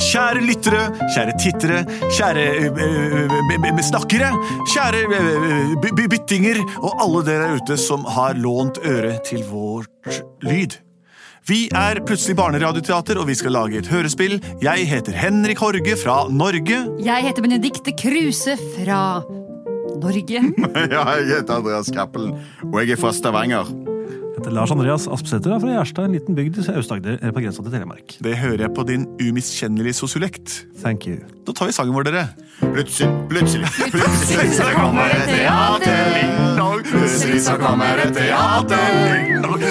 Kjære lyttere, kjære tittere, kjære øh, snakkere, kjære by- byttinger og alle dere der ute som har lånt øre til vårt lyd. Vi er Plutselig barneradioteater, og vi skal lage et hørespill. Jeg heter Henrik Horge fra Norge. Jeg heter Benedikte Kruse fra Norge. Ja, jeg heter Andreas Cappelen, og jeg er fra Stavanger. Heter Lars Andreas Aspesæter er fra Gjerstad, en liten bygd i Aust-Agder på grensa til Telemark. Det hører jeg på din umiskjennelige sosiolekt. Thank you. Da tar vi sangen vår, dere. Plutselig, plutselig, plutselig så kommer det teater. Plutselig så kommer det teater.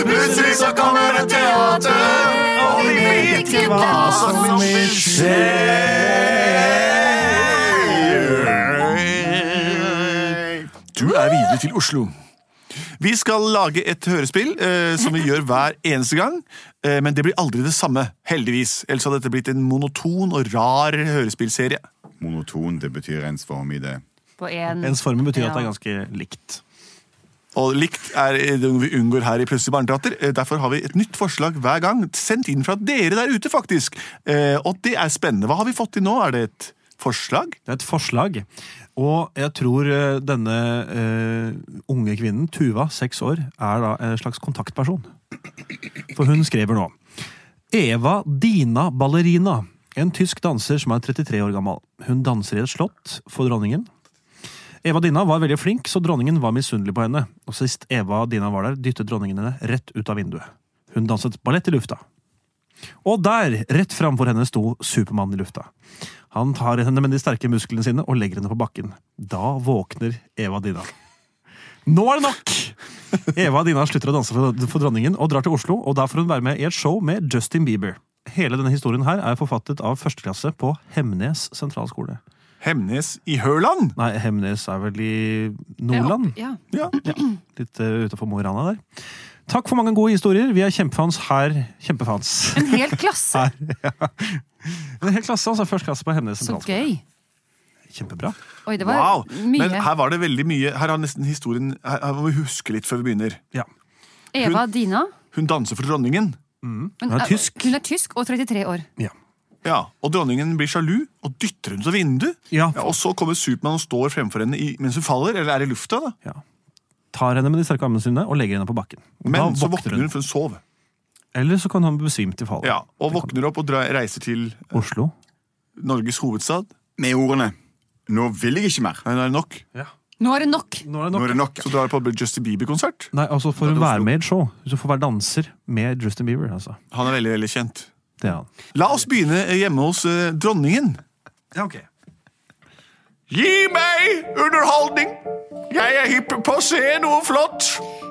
Plutselig så kommer det teater. Og vi vet ikke hva som vil skje. Du er videre til Oslo. Vi skal lage et hørespill eh, som vi gjør hver eneste gang. Eh, men det blir aldri det samme, heldigvis. Ellers hadde dette blitt en monoton og rar hørespillserie. Monoton, det betyr ensformig, det. På en Ensformen betyr Ja. at det er ganske likt. Og likt er det vi unngår her i Plutselig barneteater. Eh, Derfor har vi et nytt forslag hver gang. Sendt inn fra dere der ute, faktisk. Eh, Og det er spennende. Hva har vi fått til nå? Er det et forslag? Det er et forslag, og jeg tror eh, denne uh, unge kvinnen, Tuva, seks år, er da en slags kontaktperson. For hun skriver nå Eva Dina Ballerina, en tysk danser som er 33 år gammel. Hun danser i et slott for dronningen. Eva Dina var veldig flink, så dronningen var misunnelig på henne. Og sist Eva Dina var der, dyttet dronningen henne rett ut av vinduet. Hun danset ballett i lufta. Og der, rett framfor henne, sto Supermann i lufta. Han tar henne med de sterke musklene sine og legger henne på bakken. Da våkner Eva Dina. Nå er det nok! Eva Dina slutter å danse for, for dronningen og drar til Oslo, og da får hun være med i et show med Justin Bieber. Hele denne historien her er forfattet av førsteklasse på Hemnes sentralskole. Hemnes i Hørland? Nei, Hemnes er vel i Nordland? Ja. Ja. Litt uh, utenfor Mo i Rana der. Takk for mange gode historier. Vi er kjempefans her. Kjempefans. En hel klasse. En hel klasse, altså. Første klasse på Hemnes Så gøy. Kjempebra. Oi, det var Wow! mye. Men her var det veldig mye Her har nesten historien Her her må vi huske litt før vi begynner. Ja. Eva Dina. Hun danser for dronningen. Hun er tysk. Hun er tysk og 33 år. ja. Ja, Og dronningen blir sjalu og dytter henne ut av vinduet. Ja. Ja, og så kommer Supermann og står fremfor henne i, mens hun faller, eller er i lufta. da. ja. Tar henne med de sterke armene sine og legger henne på bakken. Og Men så våkner hun, for hun sov. Eller så kan hun besvime til fallet. Ja, Og våkner opp og drar, reiser til Oslo. Norges hovedstad. Med ordene Nå vil jeg ikke mer. Nei, nå er nok. Nå er det nok. Nå er det Nå nok. er det nok. Så drar hun på Justin Bieber-konsert. Nei, altså er hun være med i et show. Hun får være danser med Justin Bieber. altså. Han er veldig veldig kjent. Det er han. La oss begynne hjemme hos eh, dronningen. Ja, ok. Gi meg underholdning! Jeg er hypp på å se noe flott!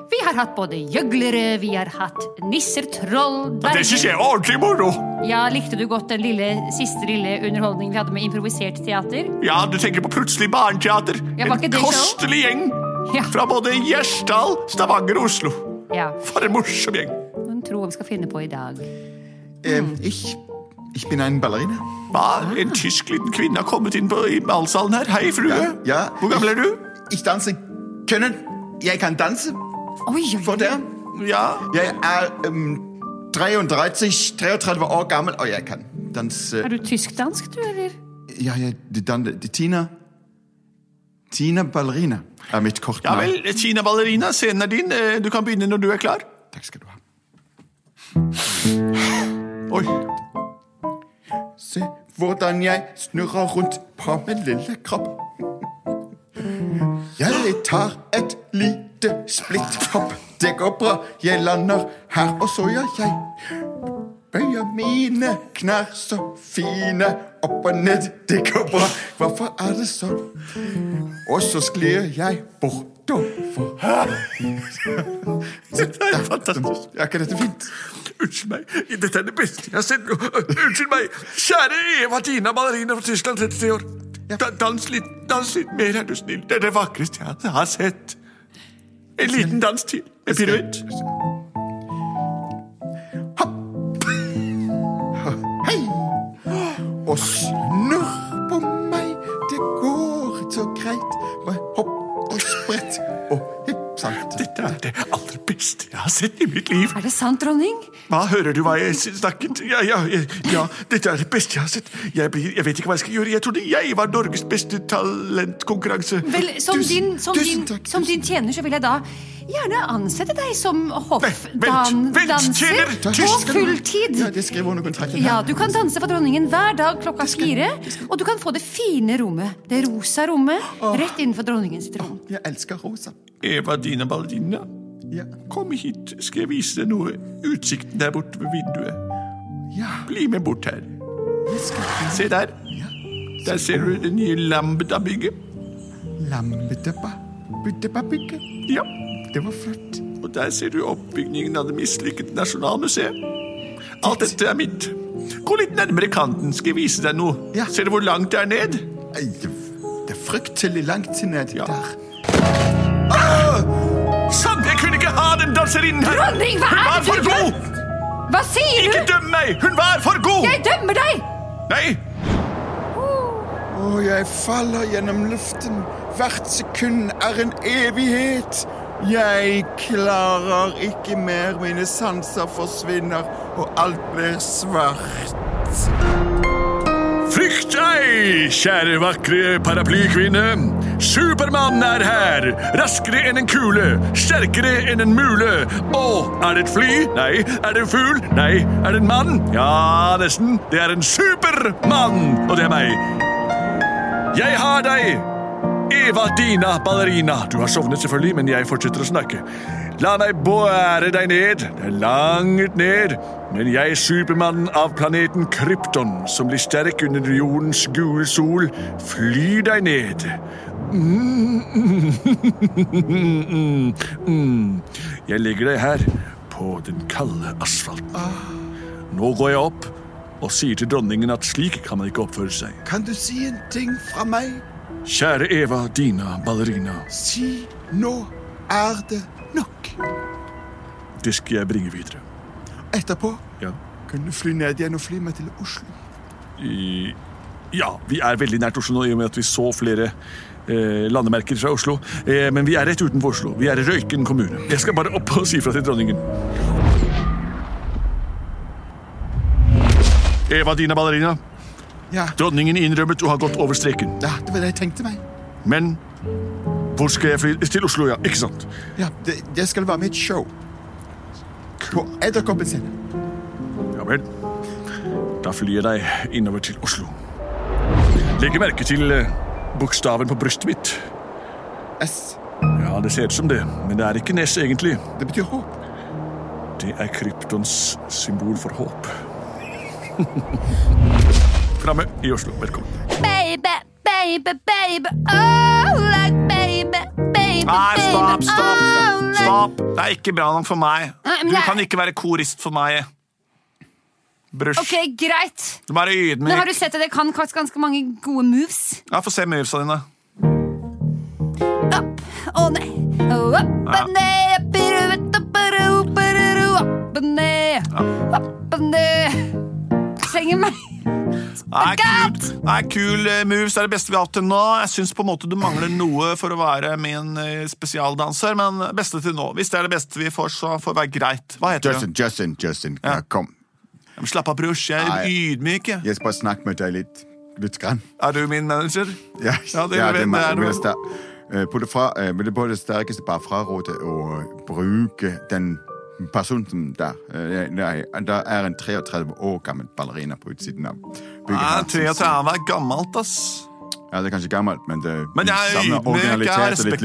Vi har hatt både gjøglere, vi har hatt nisser, troll, Det syns jeg er ordentlig moro. Ja, Likte du godt den lille, siste lille underholdningen vi hadde med improvisert teater? Ja, du tenker på Plutselig barneteater. Ja, en det kostelig gjeng Ja. fra både Gjersdal, Stavanger og Oslo. ja. For en morsom gjeng. Hun tror vi skal finne på i dag. Eh, ich, ich bin ein Ballerina. Hva? En tysk liten kvinne har kommet inn på i ballsalen her. Hei, frue. Ja, ja. Hvor gammel er du? Ich danse können. Jeg kan danse Oi, oi, for dere. Ja. Jeg er um, 33, 33 år gammel, og jeg kan danse Er du tysk-dansk, du, eller? Ja, jeg dan, det- Tina Tina Ballerina er mitt kort Ja vel, Tina Ballerina, scenen er din. Eh, Du kan begynne når du er klar. Takk skal du ha. Oi. Hvordan jeg snurrer rundt på min lille kropp. Jeg tar et lite splitthopp. Det går bra, jeg lander her, og så gjør jeg Bøyer mine knær så fine opp og ned. Det går bra, hvorfor er det sånn? Og så sklir jeg bortover. Dette er fantastisk. Er ikke dette fint? Unnskyld meg, dette er det beste jeg har sett. Unnskyld meg, kjære Eva Tina Ballerina fra Tyskland, 33 år. Da, dans, litt, dans litt mer, er du snill. Det er det vakreste jeg har sett. En liten dans til med piruett. Hei! Og snurr på meg, det går så greit. Har sett i mitt liv. Er det sant, dronning? Hva, hører du hva jeg snakket? Ja, ja, ja, ja, dette er det beste jeg har sett. Jeg, blir, jeg vet ikke hva jeg skal gjøre. Jeg trodde jeg var Norges beste talentkonkurranse. Vel, som, Tusen- din, som, tusen din, takk, som din tjener så vil jeg da gjerne ansette deg som hoffdanser på fulltid. Ja, det skriver under kontrakten. Ja, Du kan danse for dronningen hver dag klokka fire. Og du kan få det fine rommet. Det rosa rommet rett innenfor dronningens rom. Jeg elsker rosa. Eva Dina Ballerina, Ja. kom hit. Skal jeg vise deg noe? Utsikten der borte ved vinduet. Ja, Bli med bort her. Se der. Der ser du det nye Lambda-bygget. Lambda-bygget? Ja. Det var flott. Og der ser du oppbygningen av det mislykkede Nasjonalmuseet. Alt dette er mitt. Gå litt nærmere kanten, skal jeg vise deg noe. Ja. Ser du hvor langt det er ned? Det er fryktelig langt ned Ja. der. Jeg kunne ikke ha den danserinnen her! Dronning, hva Hun er var det for du god! Hva sier Ikke du? døm meg! Hun var for god! Jeg dømmer deg! Nei, Og jeg faller gjennom luften. Hvert sekund er en evighet. Jeg klarer ikke mer. Mine sanser forsvinner, og alt blir svart. Frykt ei, kjære vakre paraplykvinne. Supermann er her. Raskere enn en kule. Sterkere enn en mule. Å, er det et fly? Nei. Er det en fugl? Nei. Er det en mann? Ja, nesten. Det er en supermann, og det er meg. Jeg har deg! Eva Dina Ballerina. Du har sovnet selvfølgelig, men jeg fortsetter å snakke. La meg bære deg ned. Det er langt ned. Men jeg, supermannen av planeten Krypton, som blir sterk under jordens gule sol, flyr deg ned. Jeg legger deg her, på den kalde asfalten. Nå går jeg opp og sier til dronningen at slik kan man ikke oppføre seg. Kan du si en ting fra meg? Kjære Eva Dina Ballerina, Si nå er det nok. det skal jeg bringe videre. Etterpå Ja. kan du fly ned igjen og fly meg til Oslo. I, ja, vi er veldig nært Oslo nå i og med at vi så flere landemerker fra Oslo. Eh, men vi er rett utenfor Oslo. Vi er i Røyken kommune. Jeg skal bare opp og si fra til dronningen. Eva Dina Ballerina, Ja, dronningen innrømmet å ha gått over streken. ja, det var det jeg tenkte meg. Men hvor skal jeg fly? Til Oslo, ja. Ikke sant? Ja, det, Jeg skal være med i et show. På Edderkoppen sin. Ja vel. Da flyr jeg deg innover til Oslo. Legg merke til eh, bokstaven på brystet mitt. S. Ja, det ser ut som det, men det er ikke Ness egentlig. Det betyr håp. Det er kryptons symbol for håp. Framme i Oslo. Velkommen. Baby, baby, baby, oh, like baby, baby, Nei, stopp, stopp, oh, stopp. Det er ikke bra nok for meg. Du kan ikke være korist for meg. Brøsj. Ok, greit. Du må være Men har du sett at jeg kan ganske mange gode moves? Ja, Få se movesa dine. Opp og ned, opp og ned, opp og ned, opp og ned. Trenger meg. Nei, kul, nei, kul eh, moves er det beste vi har hatt til nå. Jeg syns på en måte du mangler noe for å være min eh, spesialdanser, men beste til nå. Hvis det er det beste vi får, så får det være greit. Hva heter Justin, Justin, Justin. Ja. Ja, kom. Slapp av, brors. Jeg er Nei. ydmyk. jeg. Skal bare snakke med deg litt. Litt grann. Er du min manager? Ja, Ja, det ja, det, det er du. eh, på det fra, eh, på det sterkeste bare fraråde å bruke den personen der. Eh, der er en 33 år gammel ballerina på utsiden av bygget. Nei, 33 er gammelt, ass. Ja, det er kanskje gammelt, men det Men jeg er har originalitet og litt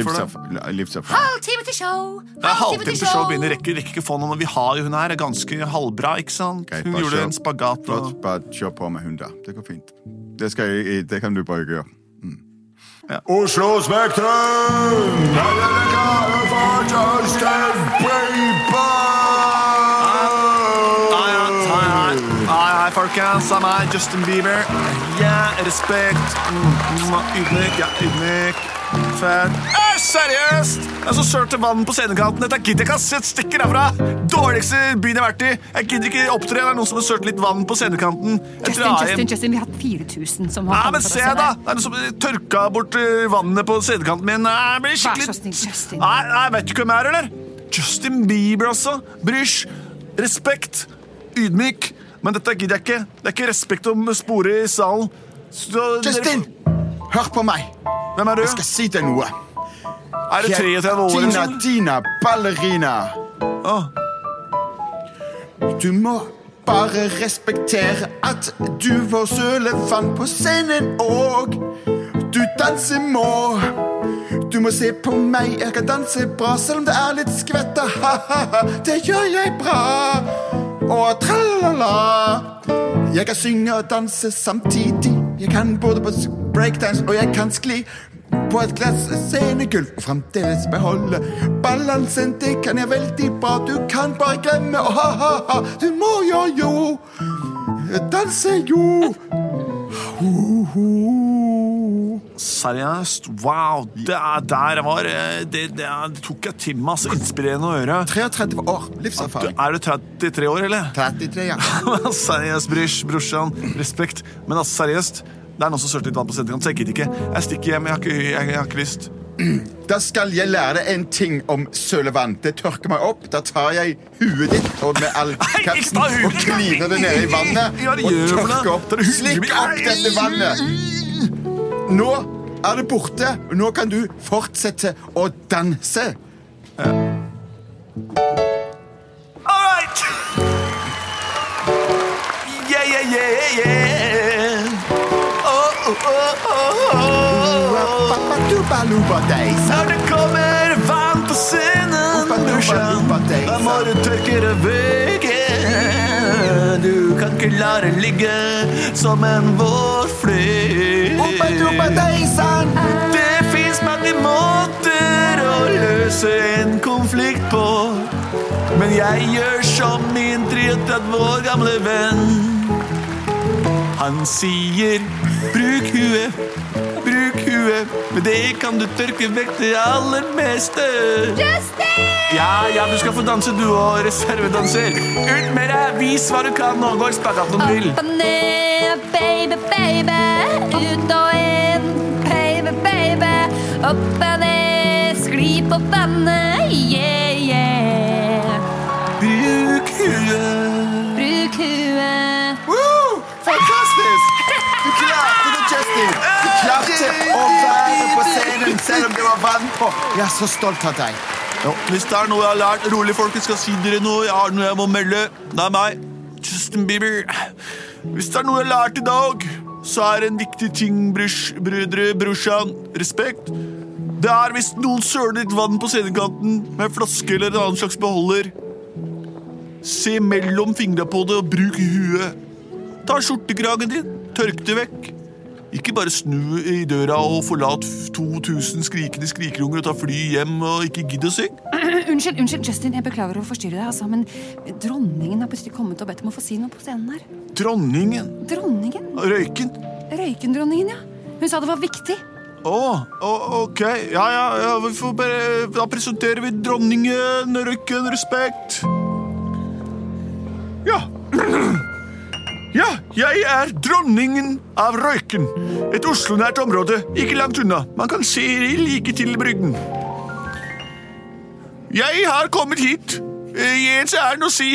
livserfaring. Halvtime til show. Det er halvtime til show. Begynner, rekker, rekker ikke få noe, men vi har jo hun her. er ganske halvbra, ikke sant? Greit, Hun gjorde kjør. en spagat. Og... Flott, bare kjør på med hun da. Det går fint. Det, skal jeg, det kan du bare gjøre. Mm. Ja. Oslo Spektrum! Her er det klare for Justin Bieber! Hei, folkens. Det er meg, Justin Bieber. Respekt. Mm, mm, ydmyk. Ja, ydmyk. Fett. Eh, seriøst! Jeg så sølt til vann på scenekanten. Dette gidder jeg ikke. ass. Stikker herfra. Dårligste byen jeg har vært i. Jeg gidder ikke opptre. Det er noen som har sølt litt vann på scenekanten. Jeg Justin. Justin, Justin, vi har hatt 4000 som har kommet for å se, deg. Det er noen som tørka bort eh, vannet på scenekanten min. Nei, Jeg blir Vær skikkelig snill, Justin. Nei, nei, vet du hvem jeg er, eller? Justin Bieber, altså. Brysj. Respekt. Ydmyk. Men dette gidder jeg ikke. Det er ikke respekt om spore i salen. Så Justin, hør på meg. Hvem er du? Jeg skal si deg noe. Er det 33 år? sånn? Dina Ballerina. Oh. Du må bare respektere at du var sølefant på scenen, og du danser må. Du må se på meg, jeg kan danse bra, selv om det er litt skvetta. Det gjør jeg bra. Og tralala. Jeg kan synge og danse samtidig. Jeg kan både på breakdance og jeg kan skli på et glass scenegulv og fremdeles beholde balansen. Det kan jeg veldig bra. Du kan bare glemme å ha-ha-ha. Du må jo jo danse jo. Seriøst? Wow. Det er der jeg var. eh, Det, det, tok jeg til meg. altså. Inspirerende å høre. 33 år livserfaring. er du 33 år, eller? 33, ja. seriøst, brysj, brorsan. Respekt. Men altså, seriøst. Det er noen som sølte litt vann på senterkanten, så jeg gidder ikke. Jeg stikker hjem. Jeg har ikke, jeg, jeg har ikke lyst. Da skal jeg lære deg en ting om sølevann. Det tørker meg opp. Da tar jeg huet ditt og med all kraften og kliner det ned i vannet. Og tørker opp. Slikk opp dette vannet. Nå er det borte. Nå kan du fortsette å danse. All right! Yeah, yeah, yeah, yeah. Oh, oh, oh, oh, oh. Når det kommer vann på scenen, dusjen, da må du tørke det vekk. Du kan ikke la det ligge som en. Ubadubadeisan. Det fins mange måter å løse en konflikt på. Men jeg gjør som min 33 år gamle venn. Han sier 'bruk huet', huet. men det kan du tørke vekk det aller meste. Ja, ja, du skal få danse, du og reservedanser. Ut med deg, vis hva du kan, og gå i spagat om du vil. Opp og ned, baby, baby. Ut og inn, baby, baby. Opp og ned, skli på vannet, yeah. Klarte å være på scenen selv om det var vann på. Jeg er så stolt av deg. Ja, hvis det er noe jeg har lært Rolig, folkens, skal si dere noe. Jeg har noe jeg må melde. Det er meg, Justin Bieber. Hvis det er noe jeg har lært i dag, så er det en viktig ting, brus, brødre, brorsan. Respekt. Det er hvis noen søler litt vann på scenekanten med en flaske eller en annen slags beholder. Se mellom fingra på det og bruk huet. Ta skjortekragen din, tørk det vekk. Ikke bare snu i døra og forlat 2000 skrikende skrikerunger og ta fly hjem og ikke gidd å synge. Unnskyld, unnskyld, Justin, jeg beklager å forstyrre deg, altså, men dronningen har plutselig kommet og bedt om å få si noe på scenen her. Dronningen. Dronningen? Røyken. Røykendronningen, ja. Hun sa det var viktig. Å, oh, ok. Ja, ja, ja, vi får bare Da presenterer vi dronningen. Røyken, respekt. Ja. Ja, jeg er dronningen av Røyken. Et Oslo-nært område, ikke langt unna. Man kan se like til brygden. Jeg har kommet hit i ens ærend å si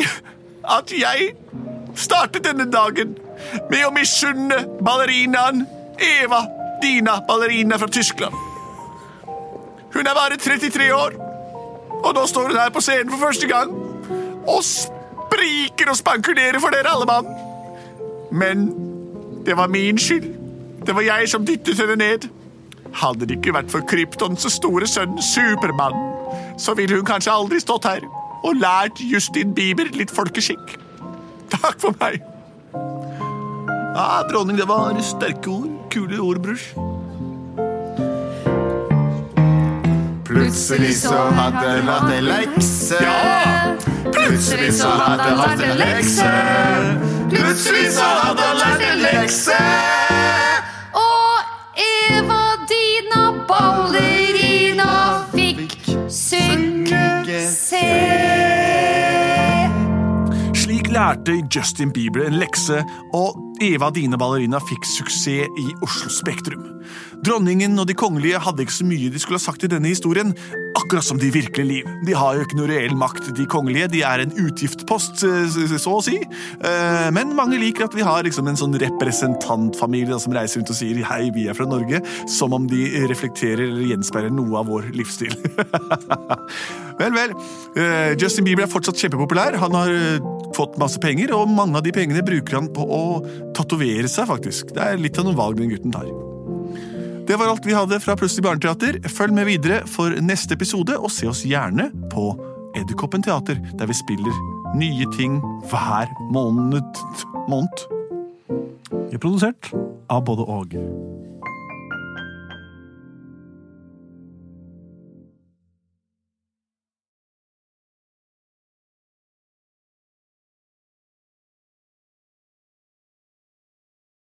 at jeg startet denne dagen med å misunne ballerinaen Eva Dina, ballerina fra Tyskland. Hun er bare 33 år, og nå står hun her på scenen for første gang og spriker og spankulerer for dere alle mann. Men det var min skyld. Det var jeg som dyttet henne ned. Hadde det ikke vært for Kryptons store sønn Supermann, så ville hun kanskje aldri stått her og lært Justin Bieber litt folkeskikk. Takk for meg. Ja, dronning, det var sterke ord. Kule ord, brors. Plutselig så hadde han vært en lekse. Ja! Plutselig så hadde han vært en lekse. Plutselig så hadde han lært en lekse. Og Eva Dina ballerina fikk suksess. Slik lærte Justin Bieber en lekse, og Eva Dine Ballerina fikk suksess i Oslo Spektrum. Dronningen og de kongelige hadde ikke så mye de skulle ha sagt i denne historien, akkurat som de virkelige virkelig liv. De har jo ikke noe reell makt, de kongelige. De er en utgiftspost, eh, så å si. Eh, Men mange liker at vi har liksom en sånn representantfamilie som reiser rundt og sier 'hei, vi er fra Norge', som om de reflekterer eller gjenspeiler noe av vår livsstil. vel, vel. Eh, Justin Bieber er fortsatt kjempepopulær. Han har fått masse penger, og mange av de pengene bruker han på å tatovere seg, faktisk. Det er litt av noen valg den gutten tar. Det var alt vi hadde fra Plutselig barneteater. Følg med videre for neste episode, og se oss gjerne på Edderkoppen teater, der vi spiller nye ting hver måned. måned. Vi er produsert av både og.